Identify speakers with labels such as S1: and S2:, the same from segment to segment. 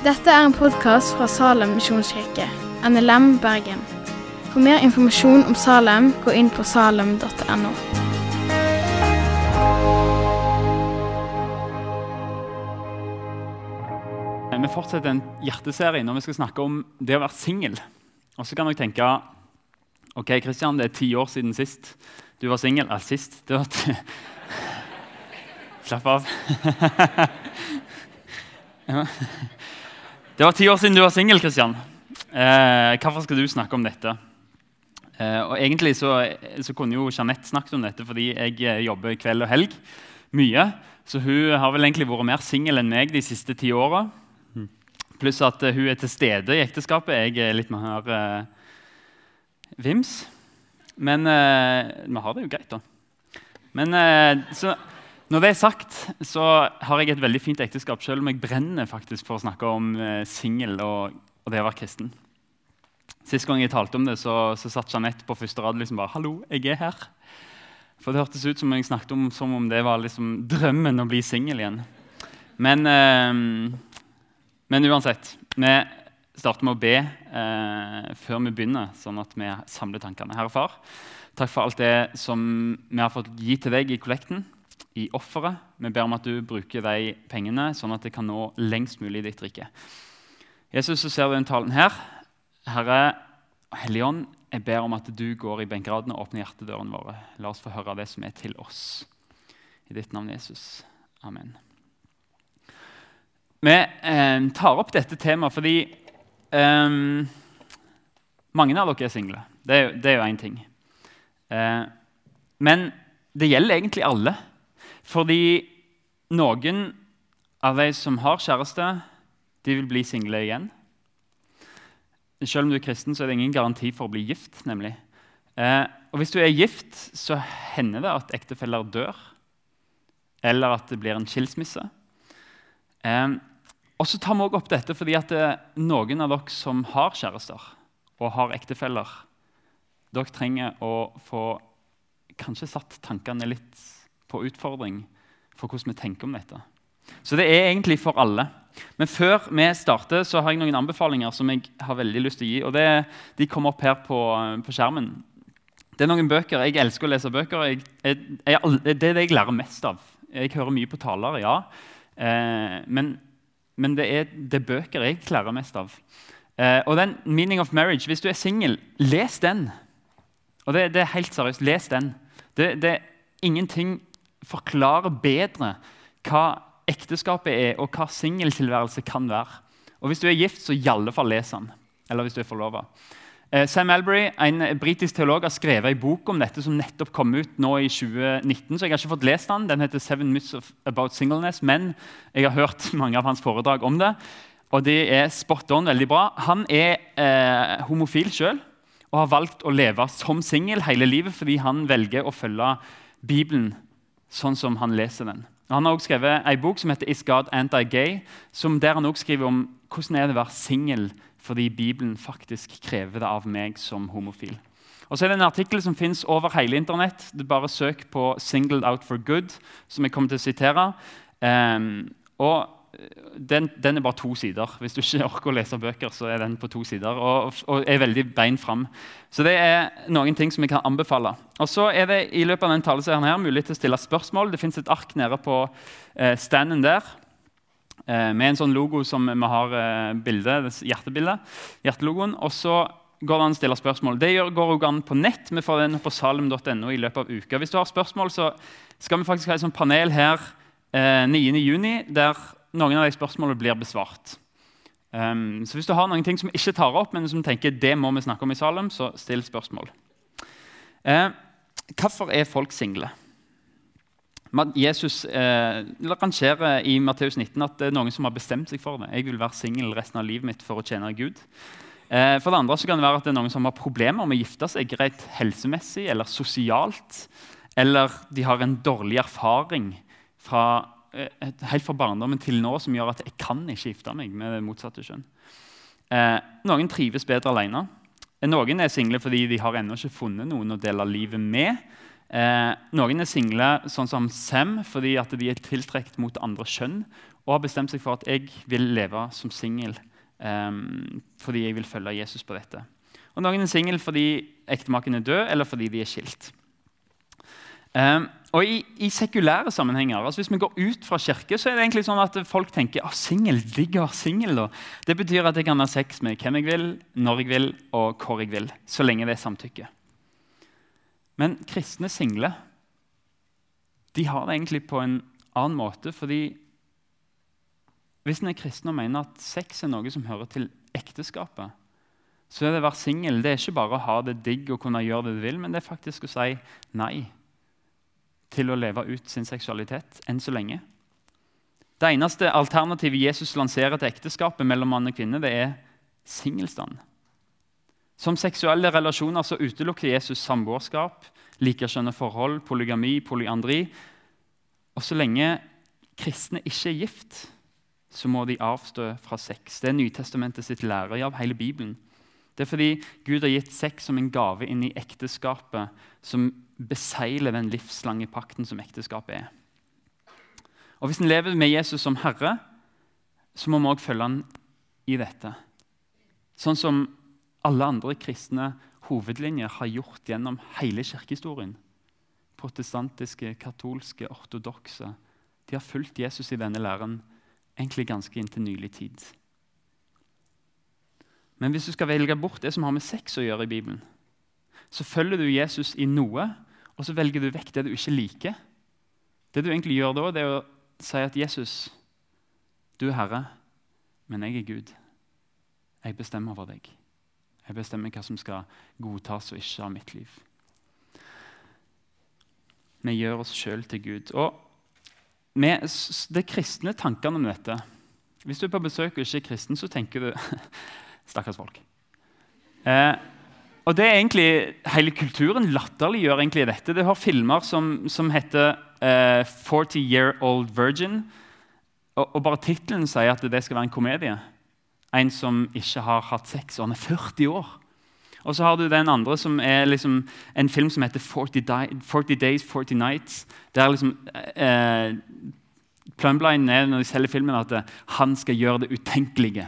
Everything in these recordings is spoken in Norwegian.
S1: Dette er en podkast fra Salem misjonskirke, NLM Bergen. For mer informasjon om Salem, gå inn på salem.no.
S2: Vi fortsetter en hjerteserie når vi skal snakke om det å være singel. Og så kan dere tenke ok, Kristian, det er ti år siden sist du var singel. Ja, sist det var Slapp av. Ja. Det var ti år siden du var singel, Kristian. Eh, hvorfor skal du snakke om dette? Eh, og egentlig så, så kunne jo Jeanette snakket om dette fordi jeg eh, jobber kveld og helg mye. Så hun har vel egentlig vært mer singel enn meg de siste ti åra. Pluss at eh, hun er til stede i ekteskapet. Jeg er litt mer eh, vims. Men eh, vi har det jo greit, da. Men eh, så, når det er sagt, så har jeg et veldig fint ekteskap, selv om jeg brenner faktisk for å snakke om eh, singel og, og det å være kristen. Sist gang jeg talte om det, så, så satt Jeanette på første rad liksom bare 'Hallo, jeg er her'. For det hørtes ut som jeg snakket om som om det var liksom drømmen å bli singel igjen. Men, eh, men uansett. Vi starter med å be eh, før vi begynner, sånn at vi samler tankene. Herre Far, takk for alt det som vi har fått gi til deg i kollekten, i offeret. Vi ber om at du bruker de pengene sånn at det kan nå lengst mulig i ditt rike. Jesus, så ser du den talen her. Herre Helligånd, jeg ber om at du går i benkradene og åpner hjertedørene våre. La oss få høre det som er til oss. I ditt navn, Jesus. Amen. Vi eh, tar opp dette temaet fordi eh, mange av dere er single. Det, det er jo én ting. Eh, men det gjelder egentlig alle. Fordi noen av de som har kjæreste, de vil bli single igjen. Selv om du er kristen, så er det ingen garanti for å bli gift. nemlig. Eh, og Hvis du er gift, så hender det at ektefeller dør. Eller at det blir en skilsmisse. Eh, og så tar vi også opp dette fordi at det, noen av dere som har kjærester og har ektefeller, dere trenger å få kanskje satt tankene litt på utfordring for hvordan vi tenker om dette. Så det er egentlig for alle. Men før vi starter, så har jeg noen anbefalinger som jeg har veldig lyst til å gi. og det, De kommer opp her på, på skjermen. Det er noen bøker. Jeg elsker å lese bøker. Jeg, jeg, jeg, det er det jeg lærer mest av. Jeg hører mye på taler, ja. Eh, men, men det, er, det er bøker jeg lærer mest av. Eh, og den 'Meaning of Marriage', Hvis du er singel, les den. Og det, det er helt seriøst. Les den. Det, det, ingenting forklarer bedre hva ekteskapet er, og hva singeltilværelse kan være. Og Hvis du er gift, så i alle fall les den. Eller hvis du er forlova. Eh, Sam Albury, en britisk teolog, har skrevet en bok om dette som nettopp kom ut nå i 2019. så jeg har ikke fått lest Den Den heter Seven Myths About Singleness, men jeg har hørt mange av hans foredrag om det. Og det er spot on, veldig bra. Han er eh, homofil sjøl og har valgt å leve som singel hele livet fordi han velger å følge Bibelen sånn som han leser den. Han har også skrevet en bok som heter 'Is God Anti-Gay', der han også skriver om hvordan er det å være singel fordi Bibelen faktisk krever det av meg som homofil. Og så er det en artikkel som fins over hele Internett. Er Bare søk på 'Singled Out for Good', som jeg kommer til å sitere. Um, og den, den, er bare to sider. Hvis du ikke orker å lese bøker, så er den på to sider. Og, og er veldig bein fram. Så det er noen ting som jeg kan anbefale. Og så er det i løpet av den taleserien her mulig til å stille spørsmål. Det fins et ark nede på eh, standen der eh, med en sånn logo som vi har eh, bilde, hjertebildet. Hjertelogoen. Og så går det an å stille spørsmål. Det går også an på nett. Vi får den på salem.no i løpet av uka. Hvis du har spørsmål, så skal vi faktisk ha et sånt panel her eh, 9.6, der noen av de spørsmålene blir besvart. Um, så hvis du har noen ting som ikke tar opp, men som tenker det må vi snakke om i Salem, så still spørsmål. Uh, hvorfor er folk single? Jesus uh, rangerer i Matteus 19 at det er noen som har bestemt seg for det. Jeg vil være singel resten av livet mitt for å tjene Gud. Uh, for det andre så kan det være at det er noen som har problemer med å gifte seg greit helsemessig eller sosialt. Eller de har en dårlig erfaring fra helt fra barndommen til nå som gjør at jeg kan ikke gifte meg med det motsatte kjønn. Eh, noen trives bedre alene. Noen er single fordi de har ennå ikke funnet noen å dele livet med. Eh, noen er single, sånn som Sem, fordi at de er tiltrukket mot andre kjønn og har bestemt seg for at jeg vil leve som singel eh, fordi jeg vil følge Jesus på dette. Og Noen er single fordi ektemaken er død, eller fordi de er skilt. Um, og i, i, sekulære sammenhenger, altså Hvis vi går ut fra kirke, så er det egentlig sånn at folk tenker at singel ligger singel. Det betyr at jeg kan ha sex med hvem jeg vil, når jeg vil og hvor jeg vil. Så lenge det er samtykke. Men kristne single de har det egentlig på en annen måte. fordi hvis en er kristen og mener at sex er noe som hører til ekteskapet, så er det å være singel ikke bare å ha det digg og kunne gjøre det du vil, men det er faktisk å si nei til å leve ut sin seksualitet enn så lenge. Det eneste alternativet Jesus lanserer til ekteskapet mellom mann og kvinne, det er singelstand. Som seksuelle relasjoner så utelukker Jesus samboerskap, likekjønne forhold, polygami, polyandri. Og så lenge kristne ikke er gift, så må de avstå fra sex. Det er Nytestamentet sitt lære av hele Bibelen. Det er fordi Gud har gitt sex som en gave inn i ekteskapet, som beseiler den livslange pakten som ekteskapet er. Og Hvis en lever med Jesus som herre, så må vi òg følge han i dette. Sånn som alle andre kristne hovedlinjer har gjort gjennom hele kirkehistorien. Protestantiske, katolske, ortodokse. De har fulgt Jesus i denne læren egentlig ganske inntil nylig tid. Men hvis du skal velge bort det som har med sex å gjøre i Bibelen, så følger du Jesus i noe, og så velger du vekk det du ikke liker. Det du egentlig gjør da, det er å si at Jesus, du er Herre, men jeg er Gud. Jeg bestemmer over deg. Jeg bestemmer hva som skal godtas og ikke av mitt liv. Vi gjør oss sjøl til Gud. Og med de kristne tankene om dette Hvis du er på besøk og ikke er kristen, så tenker du Stakkars folk. Eh, og det er egentlig, Hele kulturen latterliggjør egentlig dette. Det har filmer som, som heter uh, 40 Year Old Virgin'. Og, og bare tittelen sier at det skal være en komedie en som ikke har hatt sex, og han er 40 år. Og så har du den andre som er liksom en film som heter 40, Di 40 Days, 40 Nights. Der liksom eh, Plumblinen er når de selger filmen at eh, han skal gjøre det utenkelige.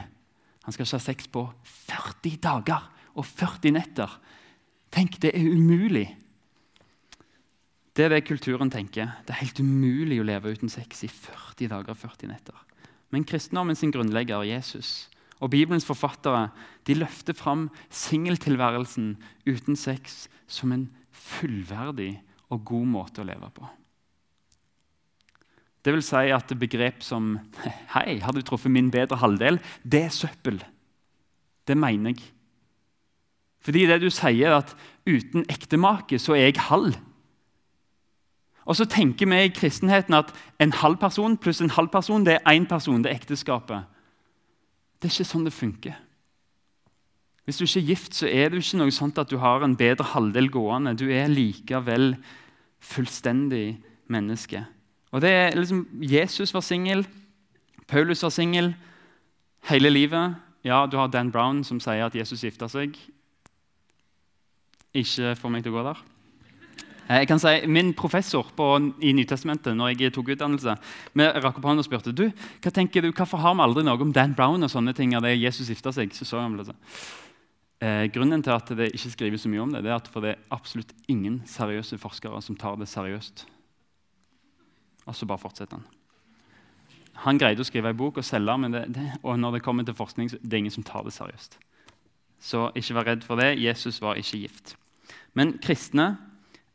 S2: Han skal ikke ha sex på 40 dager og 40 netter. Tenk, det er umulig. Det er det kulturen tenker. Det er helt umulig å leve uten sex i 40 dager og 40 netter. Men kristendommen sin grunnlegger, Jesus, og Bibelens forfattere de løfter fram singeltilværelsen uten sex som en fullverdig og god måte å leve på. Det vil si at begrep som 'Hei, har du truffet min bedre halvdel?' Det er søppel. Det mener jeg. Fordi det du sier, er at uten ektemake så er jeg halv. Og så tenker vi i kristenheten at en halv person pluss en halv person det er én person. Det er ekteskapet. Det er ikke sånn det funker. Hvis du ikke er gift, så er det ikke noe sånt at du har en bedre halvdel gående. Du er likevel fullstendig menneske. Og det er liksom, Jesus var singel, Paulus var singel hele livet. Ja, du har Dan Brown som sier at Jesus gifta seg. Ikke får meg til å gå der. Eh, jeg kan si, Min professor på, i Nytestamentet når jeg tok utdannelse, vi rakk opp hånden og spurte du, hva tenker du, hvorfor har vi aldri noe om Dan Brown og sånne ting. av det Jesus gifta seg, så så han det. Eh, grunnen til at det ikke skrives så mye om det, det er at for det er absolutt ingen seriøse forskere som tar det seriøst. Og så bare fortsetter han. Han greide å skrive en bok og selge, men det, det, og når det kommer til forskning, så det er ingen som tar det seriøst. Så ikke vær redd for det. Jesus var ikke gift. Men kristne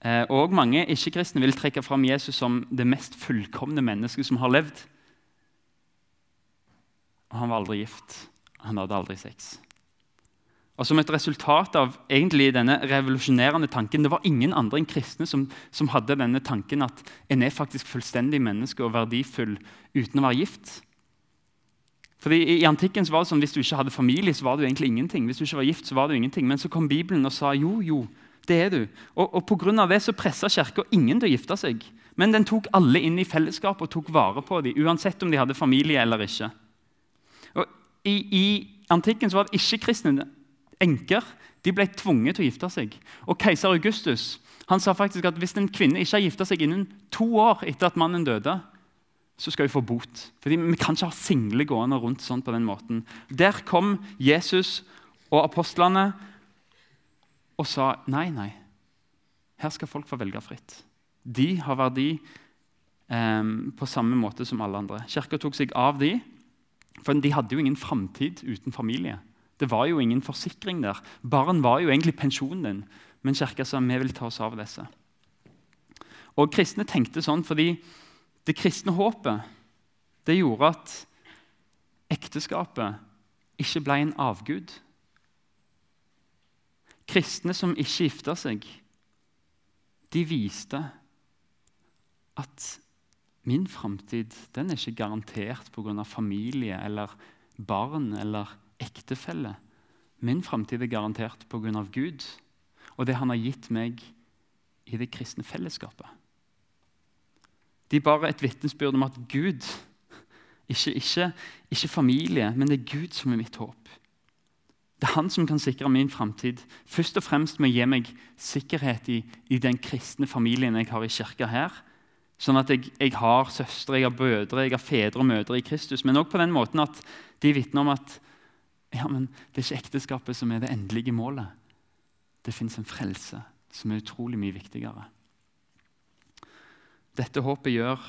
S2: Eh, og mange ikke-kristne vil trekke fram Jesus som det mest fullkomne mennesket som har levd. Og han var aldri gift. Han hadde aldri sex. Og Som et resultat av egentlig denne revolusjonerende tanken Det var ingen andre enn kristne som, som hadde denne tanken at en er faktisk fullstendig menneske og verdifull uten å være gift. Fordi I antikken så var det sånn, Hvis du ikke hadde familie, så var du egentlig ingenting. Hvis du ikke var gift, så var du ingenting. Men så kom Bibelen og sa jo, jo, det er du. Og, og Pga. det så pressa Kirka ingen til å gifte seg. Men den tok alle inn i fellesskapet og tok vare på dem, uansett om de hadde familie eller ikke. Og I, i antikken så var det ikke-kristne enker. De ble tvunget til å gifte seg. Og Keiser Augustus Han sa faktisk at hvis en kvinne ikke har gifta seg innen to år etter at mannen døde, så skal hun få bot. Fordi Vi kan ikke ha single gående rundt sånn på den måten. Der kom Jesus og apostlene og sa nei, nei. Her skal folk få velge fritt. De har verdi eh, på samme måte som alle andre. Kirka tok seg av de, for de hadde jo ingen framtid uten familie. Det var jo ingen forsikring der. Barn var jo egentlig pensjonen din. Men kirka sa vi vil ta oss av disse. Og Kristne tenkte sånn fordi det kristne håpet det gjorde at ekteskapet ikke ble en avgud. Kristne som ikke gifta seg, de viste at min framtid er ikke garantert pga. familie eller barn eller ektefelle. Min framtid er garantert pga. Gud og det han har gitt meg i det kristne fellesskapet. De bar et vitnesbyrd om at Gud, ikke, ikke, ikke familie, men det er Gud som er mitt håp. Det er han som kan sikre min framtid. Først og fremst med å gi meg sikkerhet i, i, den kristne familien jeg har i kirka her. Sånn at jeg, jeg, har søstre, jeg har brødre, jeg har fedre og mødre i Kristus. Men òg på den måten at de vitner om at ja, men det er ikke ekteskapet som er det endelige målet. Det fins en frelse som er utrolig mye viktigere. Dette håpet gjør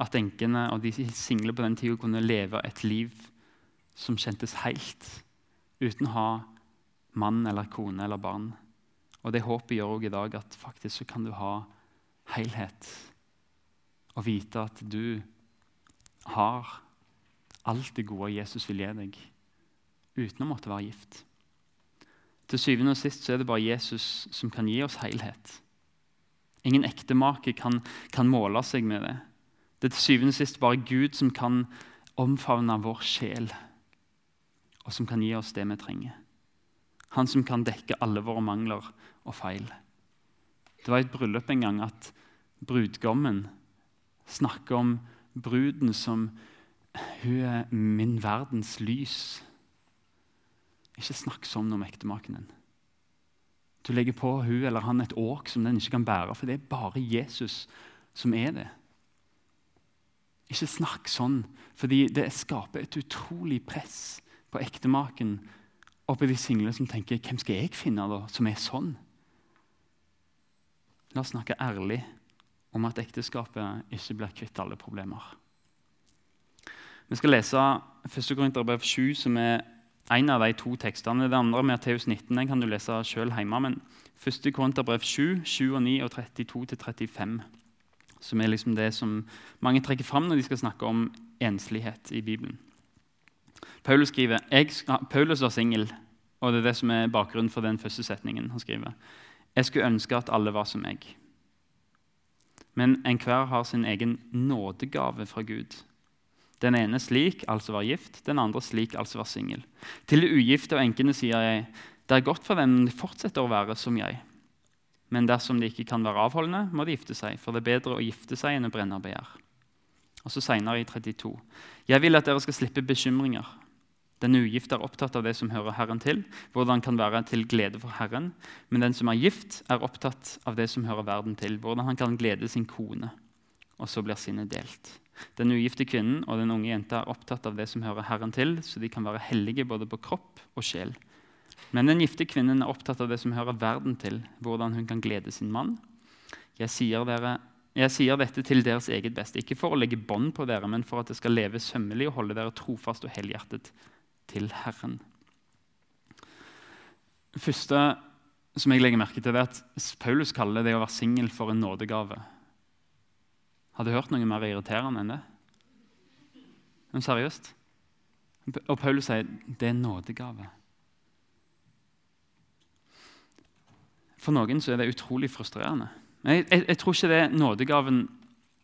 S2: at enkene og de single på den tida kunne leve et liv som kjentes helt uten å ha mann eller kone eller barn. Og Det håpet gjør også i dag at faktisk så kan du ha helhet og vite at du har alt det gode Jesus vil gi deg, uten å måtte være gift. Til syvende og sist så er det bare Jesus som kan gi oss helhet. Ingen ektemake kan, kan måle seg med det. Det er til syvende og sist bare Gud som kan omfavne vår sjel og som kan gi oss det vi trenger. Han som kan dekke alle våre mangler og feil. Det var i et bryllup en gang at brudgommen snakker om bruden som hun er min verdens lys. Ikke snakk sånn om ektemaken din. Du legger på hun eller han et åk som den ikke kan bære, for det er bare Jesus som er det. Ikke snakk sånn, fordi det skaper et utrolig press på ektemaken oppi de single som tenker 'Hvem skal jeg finne da, som er sånn?' La oss snakke ærlig om at ekteskapet ikke blir kvitt alle problemer. Vi skal lese 1. Korinterbrev 7, som er en av de to tekstene. Det andre, Matteus 19, den kan du lese sjøl hjemme. Men 1. Korinterbrev 7, 7 og 9 og 32-35, som er liksom det som mange trekker fram når de skal snakke om enslighet i Bibelen. Paulus skriver Paulus var singel, og det er det som er bakgrunnen for den første setningen. han skriver. Jeg skulle ønske at alle var som meg. Men enhver har sin egen nådegave fra Gud. Den ene slik, altså var gift, den andre slik, altså var singel. Til de ugifte og enkene sier jeg, det er godt for dem om de fortsetter å være som jeg. Men dersom de ikke kan være avholdende, må de gifte seg, for det er bedre å gifte seg enn å brenne begjær. Og så seinere i 32. Jeg vil at dere skal slippe bekymringer. Den ugifte er opptatt av det som hører Herren til, hvordan kan være til glede for Herren. Men den som er gift, er opptatt av det som hører verden til, hvordan han kan glede sin kone. Og så blir sinnet delt. Den ugifte kvinnen og den unge jenta er opptatt av det som hører Herren til, så de kan være hellige både på kropp og sjel. Men den gifte kvinnen er opptatt av det som hører verden til, hvordan hun kan glede sin mann. Jeg sier, dere, jeg sier dette til deres eget beste, ikke for å legge bånd på dere, men for at det skal leve sømmelig og holde dere trofast og helhjertet til Herren. Det første som jeg legger merke til, er at Paulus kaller det å være singel for en nådegave. Har du hørt noe mer irriterende enn det? Men seriøst? Og Paulus sier det er en nådegave. For noen så er det utrolig frustrerende. Jeg, jeg, jeg tror ikke det er nådegaven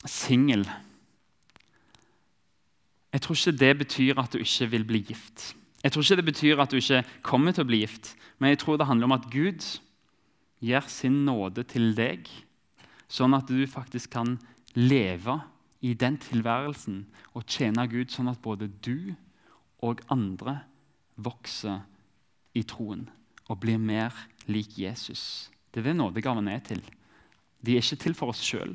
S2: singel jeg tror ikke det betyr at du ikke vil bli gift. Jeg tror ikke det betyr at du ikke kommer til å bli gift, men jeg tror det handler om at Gud gir sin nåde til deg, sånn at du faktisk kan leve i den tilværelsen og tjene Gud sånn at både du og andre vokser i troen og blir mer lik Jesus Det er det nådegaven er til. De er ikke til for oss sjøl,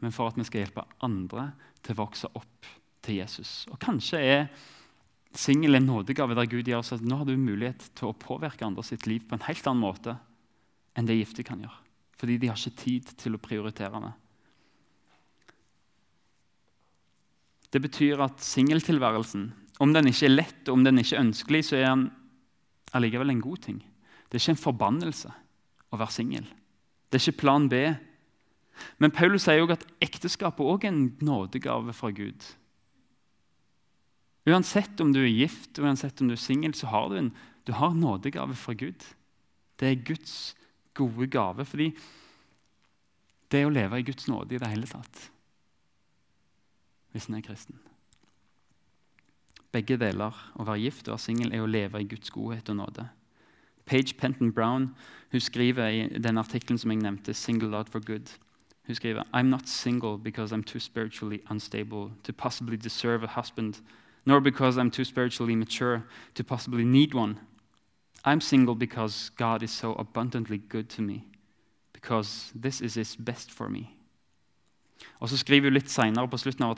S2: men for at vi skal hjelpe andre til å vokse opp til Jesus. Og Kanskje er singel en nådegave der Gud gjør at nå har du mulighet til å påvirke andre sitt liv på en helt annen måte enn det gifte kan gjøre. Fordi de har ikke tid til å prioritere det. Det betyr at singeltilværelsen, om den ikke er lett og om den ikke er ønskelig, så er den allikevel en god ting. Det er ikke en forbannelse å være singel. Det er ikke plan B. Men Paulus sier jo at ekteskapet også er en nådegave fra Gud. Uansett om du er gift uansett om du er singel, så har du en du har nådegave fra Gud. Det er Guds gode gave. Fordi det er å leve i Guds nåde i det hele tatt hvis en er kristen. Begge deler, å være gift og være singel, er å leve i Guds godhet og nåde. Page Penton Brown hun skriver i den artikkelen som jeg nevnte, 'Single Out for Good'. Hun skriver I'm not single because I'm too spiritually unstable to possibly deserve a husband, nor because I'm too spiritually mature to possibly need one. I'm single because God is so abundantly good to me, because this is His best for me. Og så skriver litt senere på slutten av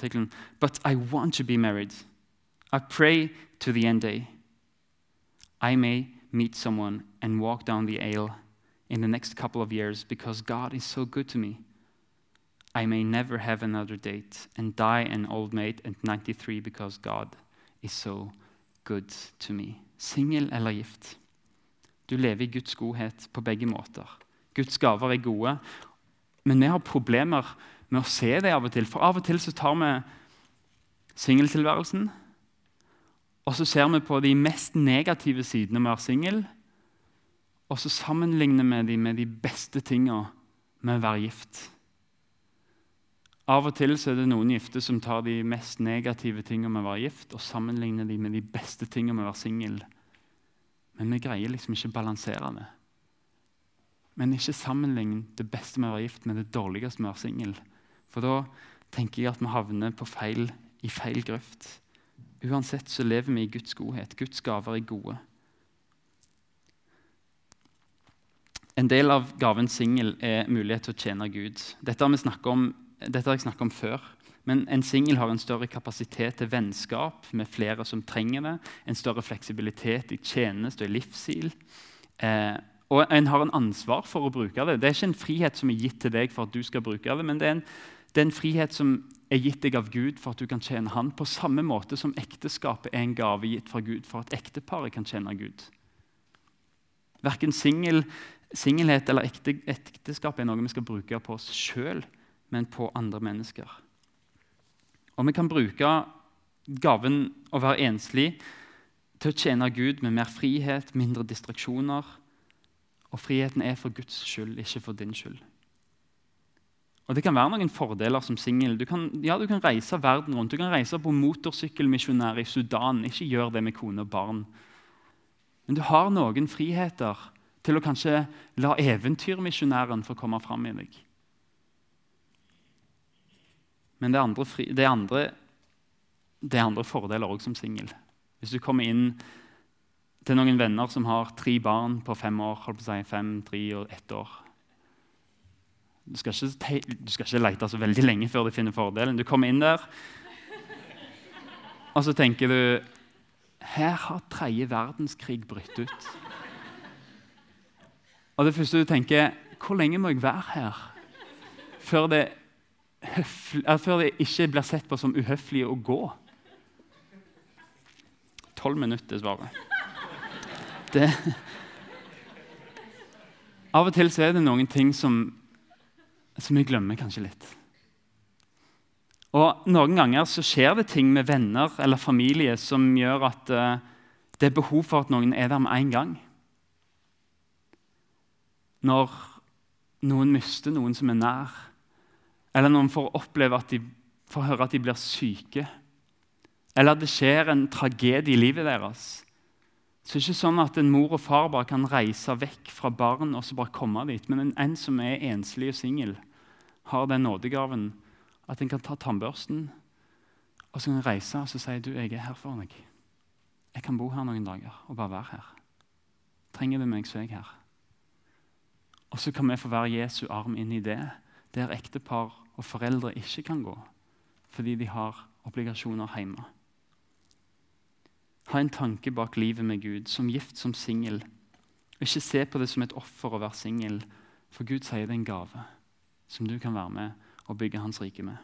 S2: But I want to be married. I pray to the end day. I may meet someone and walk down the aisle in the next couple of years because God is so good to me. I may never have another date and die an old maid at 93 because God is so good to me. Singel eller gift. Du lever i Guds godhet på begge måter. Guds gaver er gode, men vi har problemer med å se det av og til. For av og til så tar vi singeltilværelsen, og så ser vi på de mest negative sidene med å være singel, og så sammenligner vi dem med de beste tingene med å være gift. Av og til så er det noen gifte som tar de mest negative tingene med å være gift, og sammenligner de med de beste tingene med å være singel. Men vi greier liksom ikke å balansere det. Men ikke sammenlign det beste med å være gift med det dårligste med å være singel. For da tenker jeg at vi havner feil, i feil grøft. Uansett så lever vi i Guds godhet. Guds gaver er gode. En del av gaven singel er mulighet til å tjene Gud. Dette har, om, dette har jeg snakket om før. Men en singel har en større kapasitet til vennskap med flere som trenger det. En større fleksibilitet i tjeneste og i livsstil. Eh, og en har en ansvar for å bruke det. Det er ikke en frihet som er gitt til deg for at du skal bruke det, men det er en det er en frihet som er gitt deg av Gud for at du kan tjene Han, på samme måte som ekteskapet er en gave gitt fra Gud for at ekteparet kan tjene Gud. Verken singelhet eller ekte, ekteskap er noe vi skal bruke på oss sjøl, men på andre mennesker. Og vi kan bruke gaven å være enslig til å tjene Gud med mer frihet, mindre distraksjoner. Og friheten er for Guds skyld, ikke for din skyld. Og Det kan være noen fordeler som singel. Du, ja, du, kan reise verden rundt. Du kan reise på motorsykkelmisjonær i Sudan. Ikke gjør det med kone og barn. Men du har noen friheter til å kanskje la eventyrmisjonæren få komme fram i deg. Men det er andre, fri, det er andre, det er andre fordeler òg som singel. Hvis du kommer inn til noen venner som har tre barn på fem år, holdt på å si, fem, tre og ett år du skal, ikke, du skal ikke lete så veldig lenge før du finner fordelen. Du kommer inn der, og så tenker du Her har tredje verdenskrig brutt ut. Og det første du tenker Hvor lenge må jeg være her før det, før det ikke blir sett på som uhøflig å gå? Tolv minutter, er svaret. Det, av og til så er det noen ting som som vi glemmer kanskje litt. Og Noen ganger så skjer det ting med venner eller familie som gjør at uh, det er behov for at noen er der med en gang. Når noen mister noen som er nær, eller noen får oppleve at de får høre at de blir syke, eller at det skjer en tragedie i livet deres, så det er ikke sånn at en mor og far bare kan reise vekk fra barn og så bare komme dit. Men en, som er enslig og singel, har den nådegaven at en kan ta tannbørsten og så kan en reise og så si du, jeg er her for deg. Jeg kan bo her noen dager og bare være her. Trenger du meg, så er jeg her. Og så kan vi få være Jesu arm inn i det, der ektepar og foreldre ikke kan gå fordi de har obligasjoner hjemme. Ha en tanke bak livet med Gud, som gift som singel. Ikke se på det som et offer å være singel, for Gud sier det er en gave som du kan være med og bygge Hans rike med.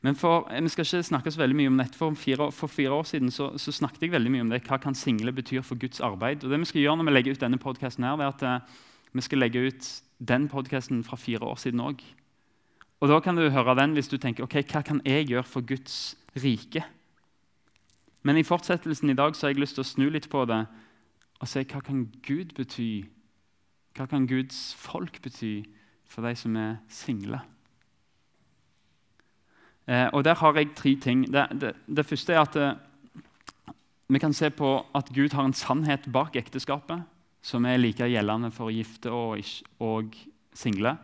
S2: Men for, Vi skal ikke snakke så veldig mye om dette. For fire, for fire år siden så, så, snakket jeg veldig mye om det, hva kan single betyr for Guds arbeid. Og det Vi skal gjøre når vi legger ut denne podkasten, er at uh, vi skal legge ut den podkasten fra fire år siden òg. Og Da kan du høre den hvis du tenker ok, hva kan jeg gjøre for Guds rike. Men i fortsettelsen i dag så har jeg lyst til å snu litt på det og se hva kan Gud bety? Hva kan Guds folk bety for de som er single? Eh, og Der har jeg tre ting. Det, det, det første er at eh, vi kan se på at Gud har en sannhet bak ekteskapet som er like gjeldende for gifte og, og single.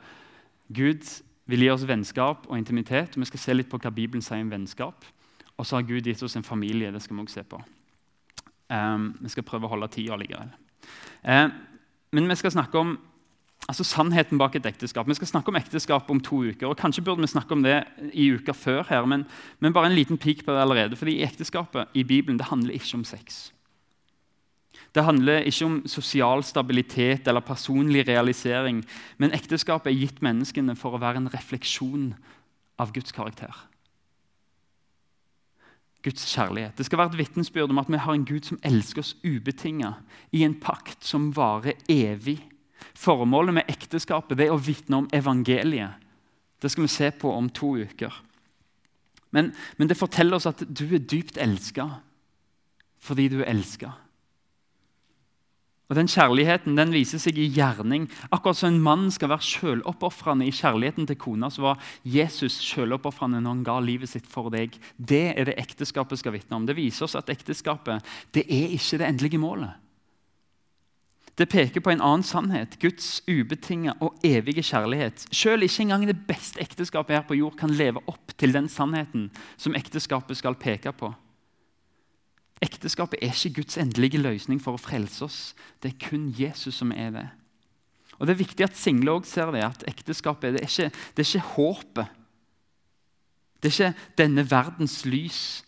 S2: Gud vil gi oss vennskap og intimitet. og Vi skal se litt på hva Bibelen sier om vennskap. Og så har Gud gitt oss en familie. Det skal vi også se på. Um, vi skal prøve å holde tida likevel. Um, men vi skal snakke om altså sannheten bak et ekteskap. Vi skal snakke om ekteskap om to uker. og Kanskje burde vi snakke om det i uka før, her, men, men bare en liten pik på det allerede. fordi Ekteskapet i Bibelen det handler ikke om sex. Det handler ikke om sosial stabilitet eller personlig realisering, men ekteskapet er gitt menneskene for å være en refleksjon av Guds karakter. Guds kjærlighet. Det skal være et vitnesbyrd om at vi har en Gud som elsker oss ubetinga, i en pakt som varer evig. Formålet med ekteskapet er å vitne om evangeliet. Det skal vi se på om to uker. Men, men det forteller oss at du er dypt elska fordi du er elska. Og Den kjærligheten den viser seg i gjerning. Akkurat som en mann skal være sjøloppofrende i kjærligheten til kona, så var Jesus sjøloppofrende når han ga livet sitt for deg. Det er det ekteskapet skal vitne om. Det viser oss at ekteskapet det er ikke det endelige målet. Det peker på en annen sannhet, Guds ubetinga og evige kjærlighet. Selv ikke engang det beste ekteskapet her på jord kan leve opp til den sannheten som ekteskapet skal peke på. Ekteskapet er ikke Guds endelige løsning for å frelse oss. Det er kun Jesus som er det. Og Det er viktig at single òg ser det, at ekteskapet det er, ikke, det er ikke håpet. Det er ikke denne verdens lys.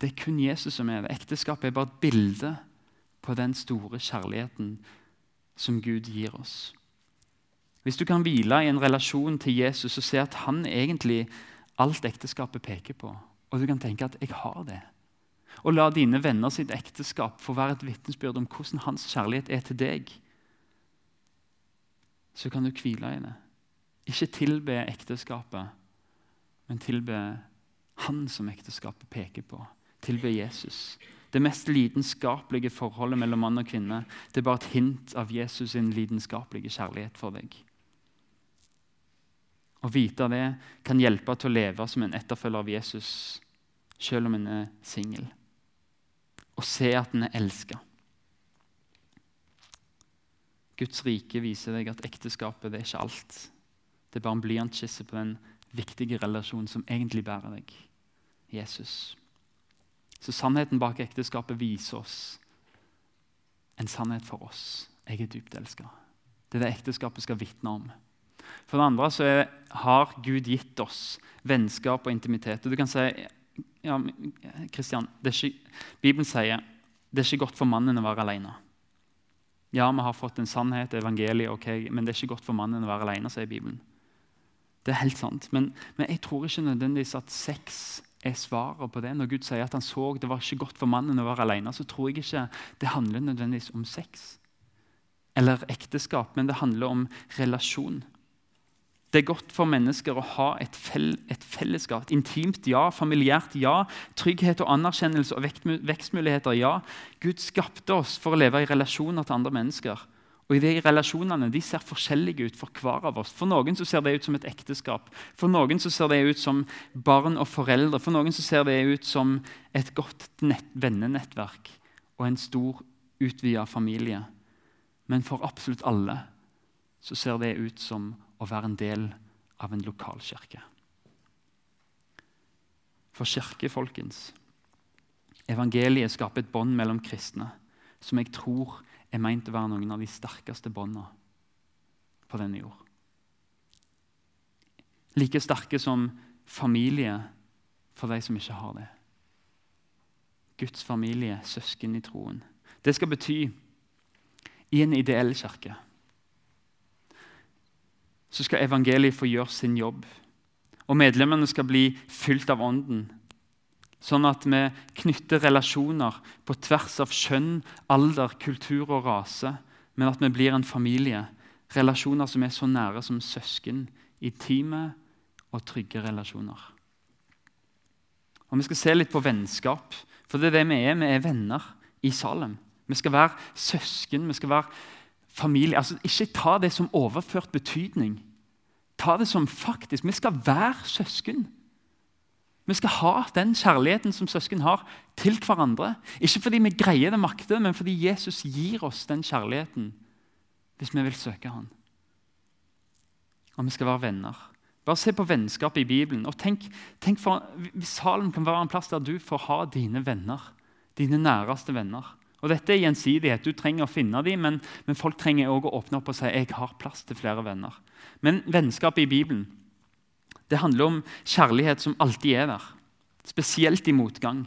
S2: Det er kun Jesus som er det. Ekteskapet er bare et bilde på den store kjærligheten som Gud gir oss. Hvis du kan hvile i en relasjon til Jesus og se at han egentlig alt ekteskapet peker på, og du kan tenke at 'jeg har det', og la dine venner sitt ekteskap få være et vitnesbyrd om hvordan hans kjærlighet er til deg, så kan du hvile i det. Ikke tilbe ekteskapet, men tilbe han som ekteskapet peker på. Tilbe Jesus. Det mest lidenskapelige forholdet mellom mann og kvinne det er bare et hint av Jesus' sin lidenskapelige kjærlighet for deg. Å vite det kan hjelpe til å leve som en etterfølger av Jesus, selv om en er singel og se at den er elska. Guds rike viser deg at ekteskapet det er ikke alt. Det er bare en blyantskisse på den viktige relasjonen som egentlig bærer deg. Jesus. Så sannheten bak ekteskapet viser oss en sannhet for oss. Jeg er dypt elska. Det er det ekteskapet skal vitne om. For det andre så er, har Gud gitt oss vennskap og intimitet. Og du kan si ja, Kristian, Bibelen sier det er ikke godt for mannen å være alene. Ja, vi har fått en sannhet, evangeliet, okay, men det er ikke godt for mannen å være alene, sier Bibelen. Det er helt sant, men, men jeg tror ikke nødvendigvis at sex er svaret på det. Når Gud sier at han så det var ikke godt for mannen å være alene, så tror jeg ikke det handler nødvendigvis om sex eller ekteskap, men det handler om relasjon. Det er godt for mennesker å ha et, fell, et fellesskap. Et intimt ja, familiært ja, trygghet og anerkjennelse og vekstmuligheter ja. Gud skapte oss for å leve i relasjoner til andre mennesker. Og i de Relasjonene de ser forskjellige ut for hver av oss. For noen så ser det ut som et ekteskap. For noen så ser det ut som barn og foreldre. For noen så ser det ut som et godt nett, vennenettverk og en stor, utvida familie. Men for absolutt alle så ser det ut som å være en del av en lokalkirke. For kirke, folkens Evangeliet skaper et bånd mellom kristne som jeg tror er meint å være noen av de sterkeste båndene på denne jord. Like sterke som familie for de som ikke har det. Guds familie, søsken i troen. Det skal bety i en ideell kirke så skal evangeliet få gjøre sin jobb. Og medlemmene skal bli fylt av Ånden. Sånn at vi knytter relasjoner på tvers av kjønn, alder, kultur og rase. Men at vi blir en familie. Relasjoner som er så nære som søsken. Intime og trygge relasjoner. Og Vi skal se litt på vennskap, for det er det vi er. Vi er venner i Salem. Vi skal være søsken, vi skal være familie. Altså, ikke ta det som overført betydning. Ta det som faktisk. Vi skal være søsken. Vi skal ha den kjærligheten som søsken har, til hverandre. Ikke fordi vi greier det makter, men fordi Jesus gir oss den kjærligheten hvis vi vil søke Han. Og vi skal være venner. Bare se på vennskap i Bibelen. og tenk, tenk for, Hvis salen kan være en plass der du får ha dine venner, dine næreste venner. Og Dette er gjensidighet. Du trenger å finne dem, men, men folk trenger også å åpne opp og si jeg har plass til flere venner. Men vennskap i Bibelen det handler om kjærlighet som alltid er der. Spesielt i motgang.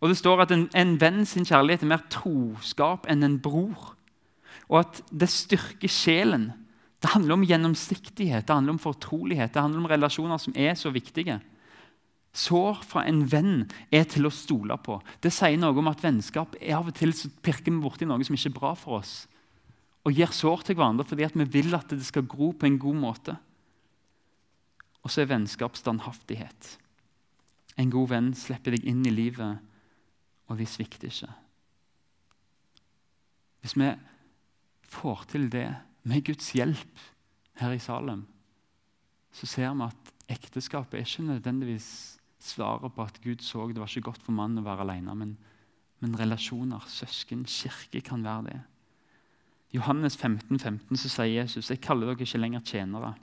S2: Og Det står at en, en venn sin kjærlighet er mer troskap enn en bror. Og at det styrker sjelen. Det handler om gjennomsiktighet, det handler om fortrolighet, det handler om relasjoner som er så viktige. Sår fra en venn er til å stole på. Det sier noe om at vennskap er av og til så pirker vi borti noe som ikke er bra for oss. Og gir sår til hverandre fordi vi vil at det skal gro på en god måte. Og så er vennskap standhaftighet. En god venn slipper deg inn i livet, og de svikter ikke. Hvis vi får til det med Guds hjelp her i Salem, så ser vi at ekteskapet er ikke nødvendigvis svaret på at Gud så det var ikke godt for mannen å være alene. Men, men relasjoner, søsken, kirke kan være det. I Johannes 15, 15 så sier Jesus jeg kaller dere ikke lenger tjenere.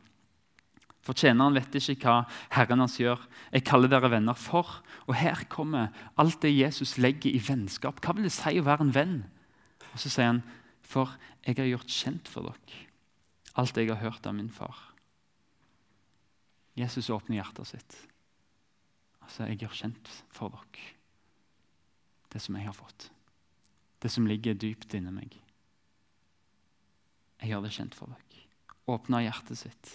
S2: For tjeneren vet ikke hva Herren hans gjør. Jeg kaller dere venner for. Og her kommer alt det Jesus legger i vennskap. Hva vil det si å være en venn? Og Så sier han, for jeg har gjort kjent for dere alt jeg har hørt av min far. Jesus åpner hjertet sitt. Altså, jeg gjør kjent for dere det som jeg har fått. Det som ligger dypt inni meg. Jeg gjør det kjent for dere. Åpner hjertet sitt.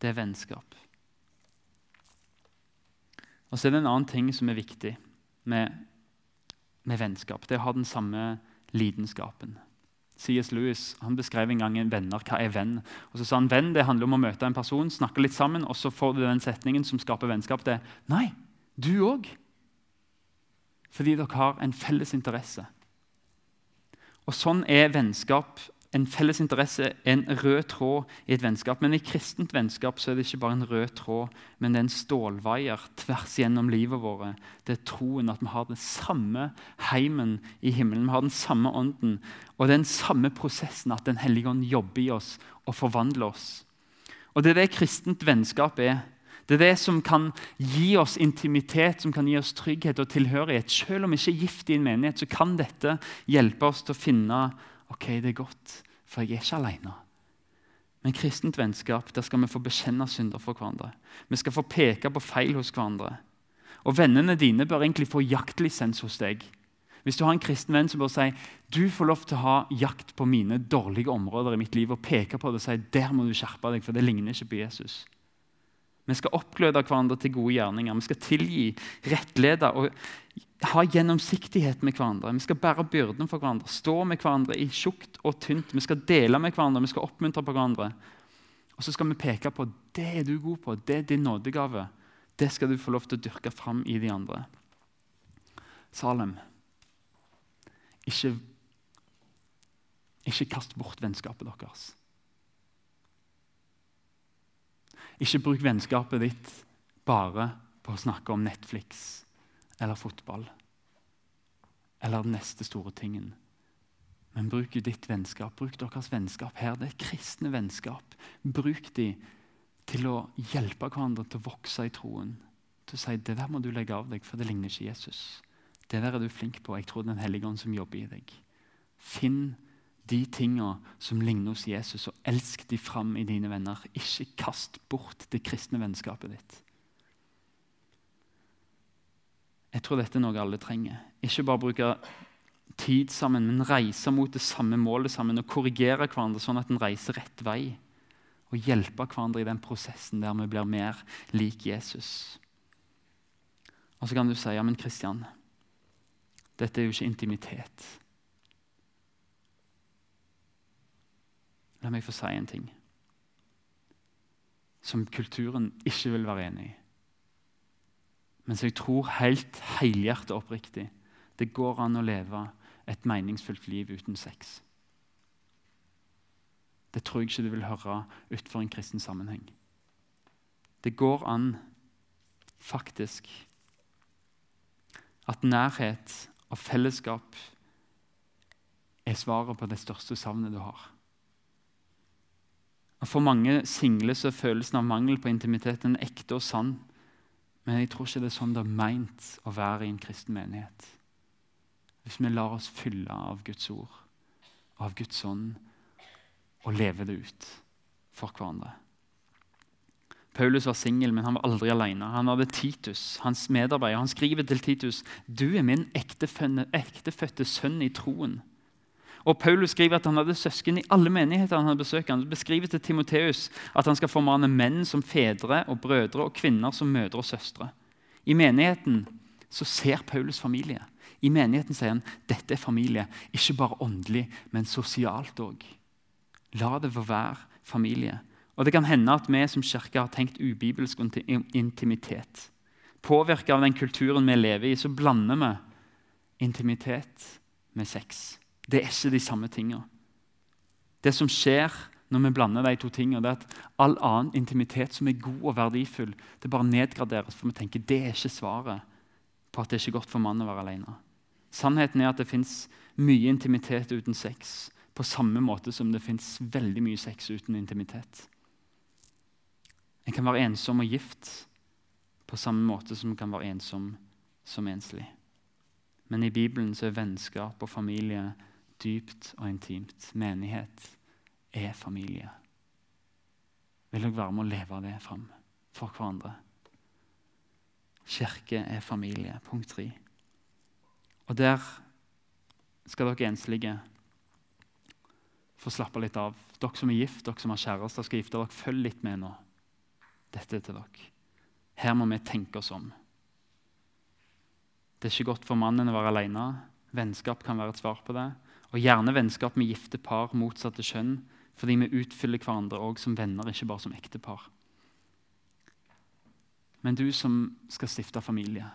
S2: Det er vennskap. Og så er det en annen ting som er viktig med, med vennskap. Det er å ha den samme lidenskapen. C.S. Lewis han beskrev en gang en venner. Hva er venn? Og så sa han venn det handler om å møte en person, snakke litt sammen, og så får du den setningen som skaper vennskap. Det er nei, du òg. Fordi dere har en felles interesse. Og Sånn er vennskap. En felles interesse en rød tråd i et vennskap. Men i kristent vennskap så er det ikke bare en rød tråd, men det er en stålvaier tvers gjennom livet vårt. Det er troen at vi har den samme heimen i himmelen. Vi har den samme ånden. Og den samme prosessen at Den hellige ånd jobber i oss og forvandler oss. Og Det er det kristent vennskap er. Det er det som kan gi oss intimitet, som kan gi oss trygghet og tilhørighet. Selv om vi ikke er gift i en menighet, så kan dette hjelpe oss til å finne ok, det er godt, for jeg er ikke alene. Men kristent vennskap der skal vi få bekjenne synder for hverandre. Vi skal få peke på feil hos hverandre. Og Vennene dine bør egentlig få jaktlisens hos deg. Hvis du har en kristen venn som bør si du får lov til å ha jakt på mine dårlige områder i mitt liv og peke på det og si der må du skjerpe deg, for det ligner ikke på Jesus. Vi skal oppgløde hverandre til gode gjerninger. Vi skal tilgi, rettlede og ha gjennomsiktighet med hverandre. Vi skal bære byrden for hverandre, stå med hverandre i tjukt og tynt. Vi skal dele med hverandre, vi skal oppmuntre på hverandre. Og så skal vi peke på det er du god på, det er din nådegave. Det skal du få lov til å dyrke fram i de andre. Salem, ikke, ikke kast bort vennskapet deres. Ikke bruk vennskapet ditt bare på å snakke om Netflix eller fotball eller den neste store tingen. Men bruk ditt vennskap, bruk deres vennskap her. Det er kristne vennskap. Bruk de til å hjelpe hverandre til å vokse i troen. Til å si det der må du legge av deg, for det ligner ikke Jesus. Det der er du flink på. Jeg tror det er Den hellige ånd som jobber i deg. Finn de tinga som ligner hos Jesus, og elsk de fram i dine venner. Ikke kast bort det kristne vennskapet ditt. Jeg tror dette er noe alle trenger. Ikke bare bruke tid sammen, men reise mot det samme målet sammen og korrigere hverandre sånn at en reiser rett vei. Og hjelpe hverandre i den prosessen der vi blir mer lik Jesus. Og så kan du si ja, men Kristian, dette er jo ikke intimitet. La meg få si en ting som kulturen ikke vil være enig i. Men som jeg tror helt helhjertet oppriktig det går an å leve et meningsfullt liv uten sex. Det tror jeg ikke du vil høre utenfor en kristen sammenheng. Det går an, faktisk, at nærhet og fellesskap er svaret på det største savnet du har. Og For mange single så er følelsen av mangel på intimitet en ekte og sann. Men jeg tror ikke det er sånn det er meint å være i en kristen menighet. Hvis vi lar oss fylle av Guds ord, av Guds ånd, og leve det ut for hverandre. Paulus var singel, men han var aldri alene. Han hadde Titus, hans medarbeider. Han skriver til Titus du er min ektefødte sønn i troen. Og Paulus skriver at han hadde søsken i alle menigheter han hadde besøkt. Han beskriver til Timoteus at han skal formane menn som fedre og brødre og kvinner som mødre og søstre. I menigheten så ser Paulus familie. I menigheten sier han dette er familie, ikke bare åndelig, men sosialt òg. La det få være familie. Og Det kan hende at vi som kirke har tenkt ubibelsk intimitet. Påvirka av den kulturen vi lever i, så blander vi intimitet med sex. Det er ikke de samme tingene. Det som skjer når vi blander de to tingene, det er at all annen intimitet som er god og verdifull, det bare nedgraderes, for vi tenker det er ikke svaret på at det er ikke godt for mannen å være alene. Sannheten er at det fins mye intimitet uten sex, på samme måte som det fins veldig mye sex uten intimitet. En kan være ensom og gift på samme måte som en kan være ensom som enslig. Men i Bibelen så er vennskap og familie dypt og intimt. Menighet er familie. Vil dere være med å leve det fram for hverandre? Kirke er familie. Punkt tre. Og der skal dere enslige få slappe litt av. Dere som er gift, dere som har kjærester, skal gifte dere. Følg litt med nå. Dette er til dere. Her må vi tenke oss om. Det er ikke godt for mannen å være alene. Vennskap kan være et svar på det. Og gjerne vennskap med gifte par motsatte kjønn, fordi vi utfyller hverandre også som venner, ikke bare som ektepar. Men du som skal stifte familie,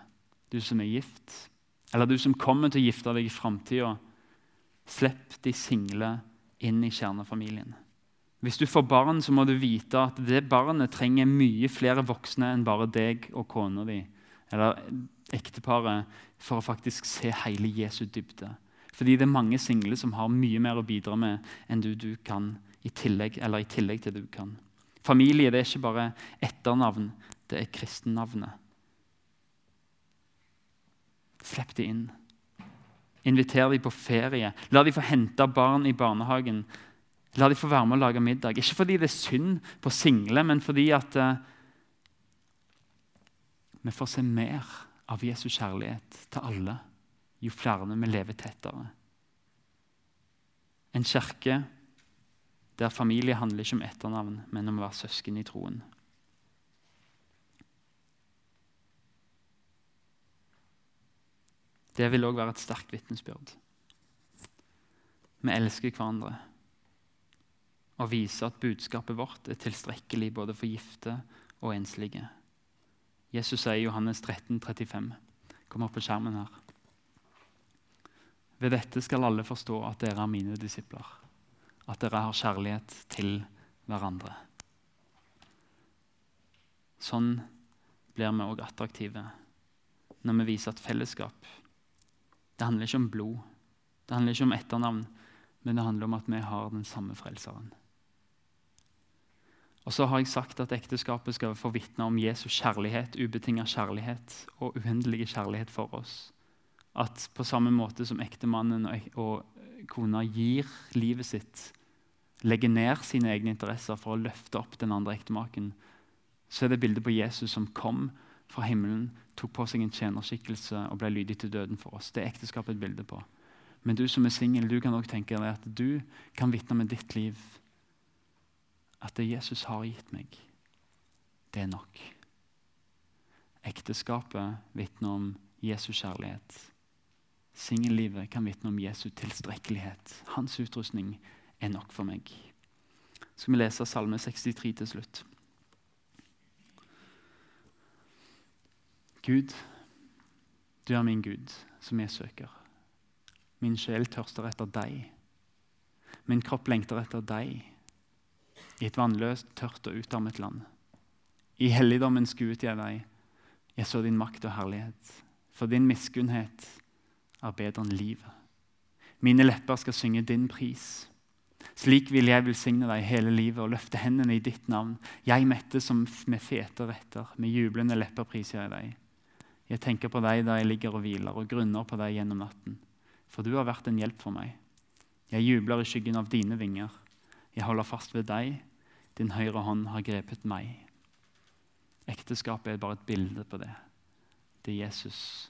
S2: du som er gift, eller du som kommer til å gifte deg i framtida, slipp de single inn i kjernefamilien. Hvis du får barn, så må du vite at det barnet trenger mye flere voksne enn bare deg og kona di eller ekteparet for å faktisk se hele Jesu dybde. Fordi det er mange single som har mye mer å bidra med enn du, du kan, i tillegg, eller i tillegg til du kan. Familie det er ikke bare etternavn, det er kristennavnet. Slipp de inn. Inviter de på ferie. La de få hente barn i barnehagen. La de få være med å lage middag. Ikke fordi det er synd på single, men fordi at uh, vi får se mer av Jesus kjærlighet til alle jo flere vi lever tettere. En kirke der familie handler ikke om etternavn, men om å være søsken i troen. Det vil òg være et sterkt vitnesbyrd. Vi elsker hverandre og viser at budskapet vårt er tilstrekkelig både for gifte og enslige. Jesus sier i Johannes 13, 35. Kom opp på skjermen her. Ved dette skal alle forstå at dere er mine disipler, at dere har kjærlighet til hverandre. Sånn blir vi òg attraktive når vi viser at fellesskap det handler ikke om blod, det handler ikke om etternavn, men det handler om at vi har den samme frelseren. Og så har jeg sagt at ekteskapet skal få vitne om Jesus kjærlighet, ubetinga kjærlighet og uendelige kjærlighet for oss at på samme måte som ektemannen og kona gir livet sitt, legger ned sine egne interesser for å løfte opp den andre ektemaken, så er det bildet på Jesus som kom fra himmelen, tok på seg en tjenerskikkelse og ble lydig til døden for oss. Det er ekteskapet et bilde på. Men du som er singel, du kan også tenke deg at du kan vitne med ditt liv at det Jesus har gitt meg, det er nok. Ekteskapet vitner om Jesus kjærlighet. Singellivet kan vitne om Jesu tilstrekkelighet. Hans utrustning er nok for meg. Så skal vi lese Salme 63 til slutt. Gud, du er min Gud, som jeg søker. Min sjel tørster etter deg. Min kropp lengter etter deg. I et vannløst, tørt og utarmet land. I helligdommen skuet jeg deg. Jeg så din makt og herlighet. For din miskunnhet er bedre enn livet. Mine lepper skal synge din pris. Slik vil jeg velsigne deg hele livet og løfte hendene i ditt navn. Jeg mette som med fete retter, med jublende lepper priser jeg deg. Jeg tenker på deg da jeg ligger og hviler, og grunner på deg gjennom natten. For du har vært en hjelp for meg. Jeg jubler i skyggen av dine vinger. Jeg holder fast ved deg. Din høyre hånd har grepet meg. Ekteskapet er bare et bilde på det. Det er Jesus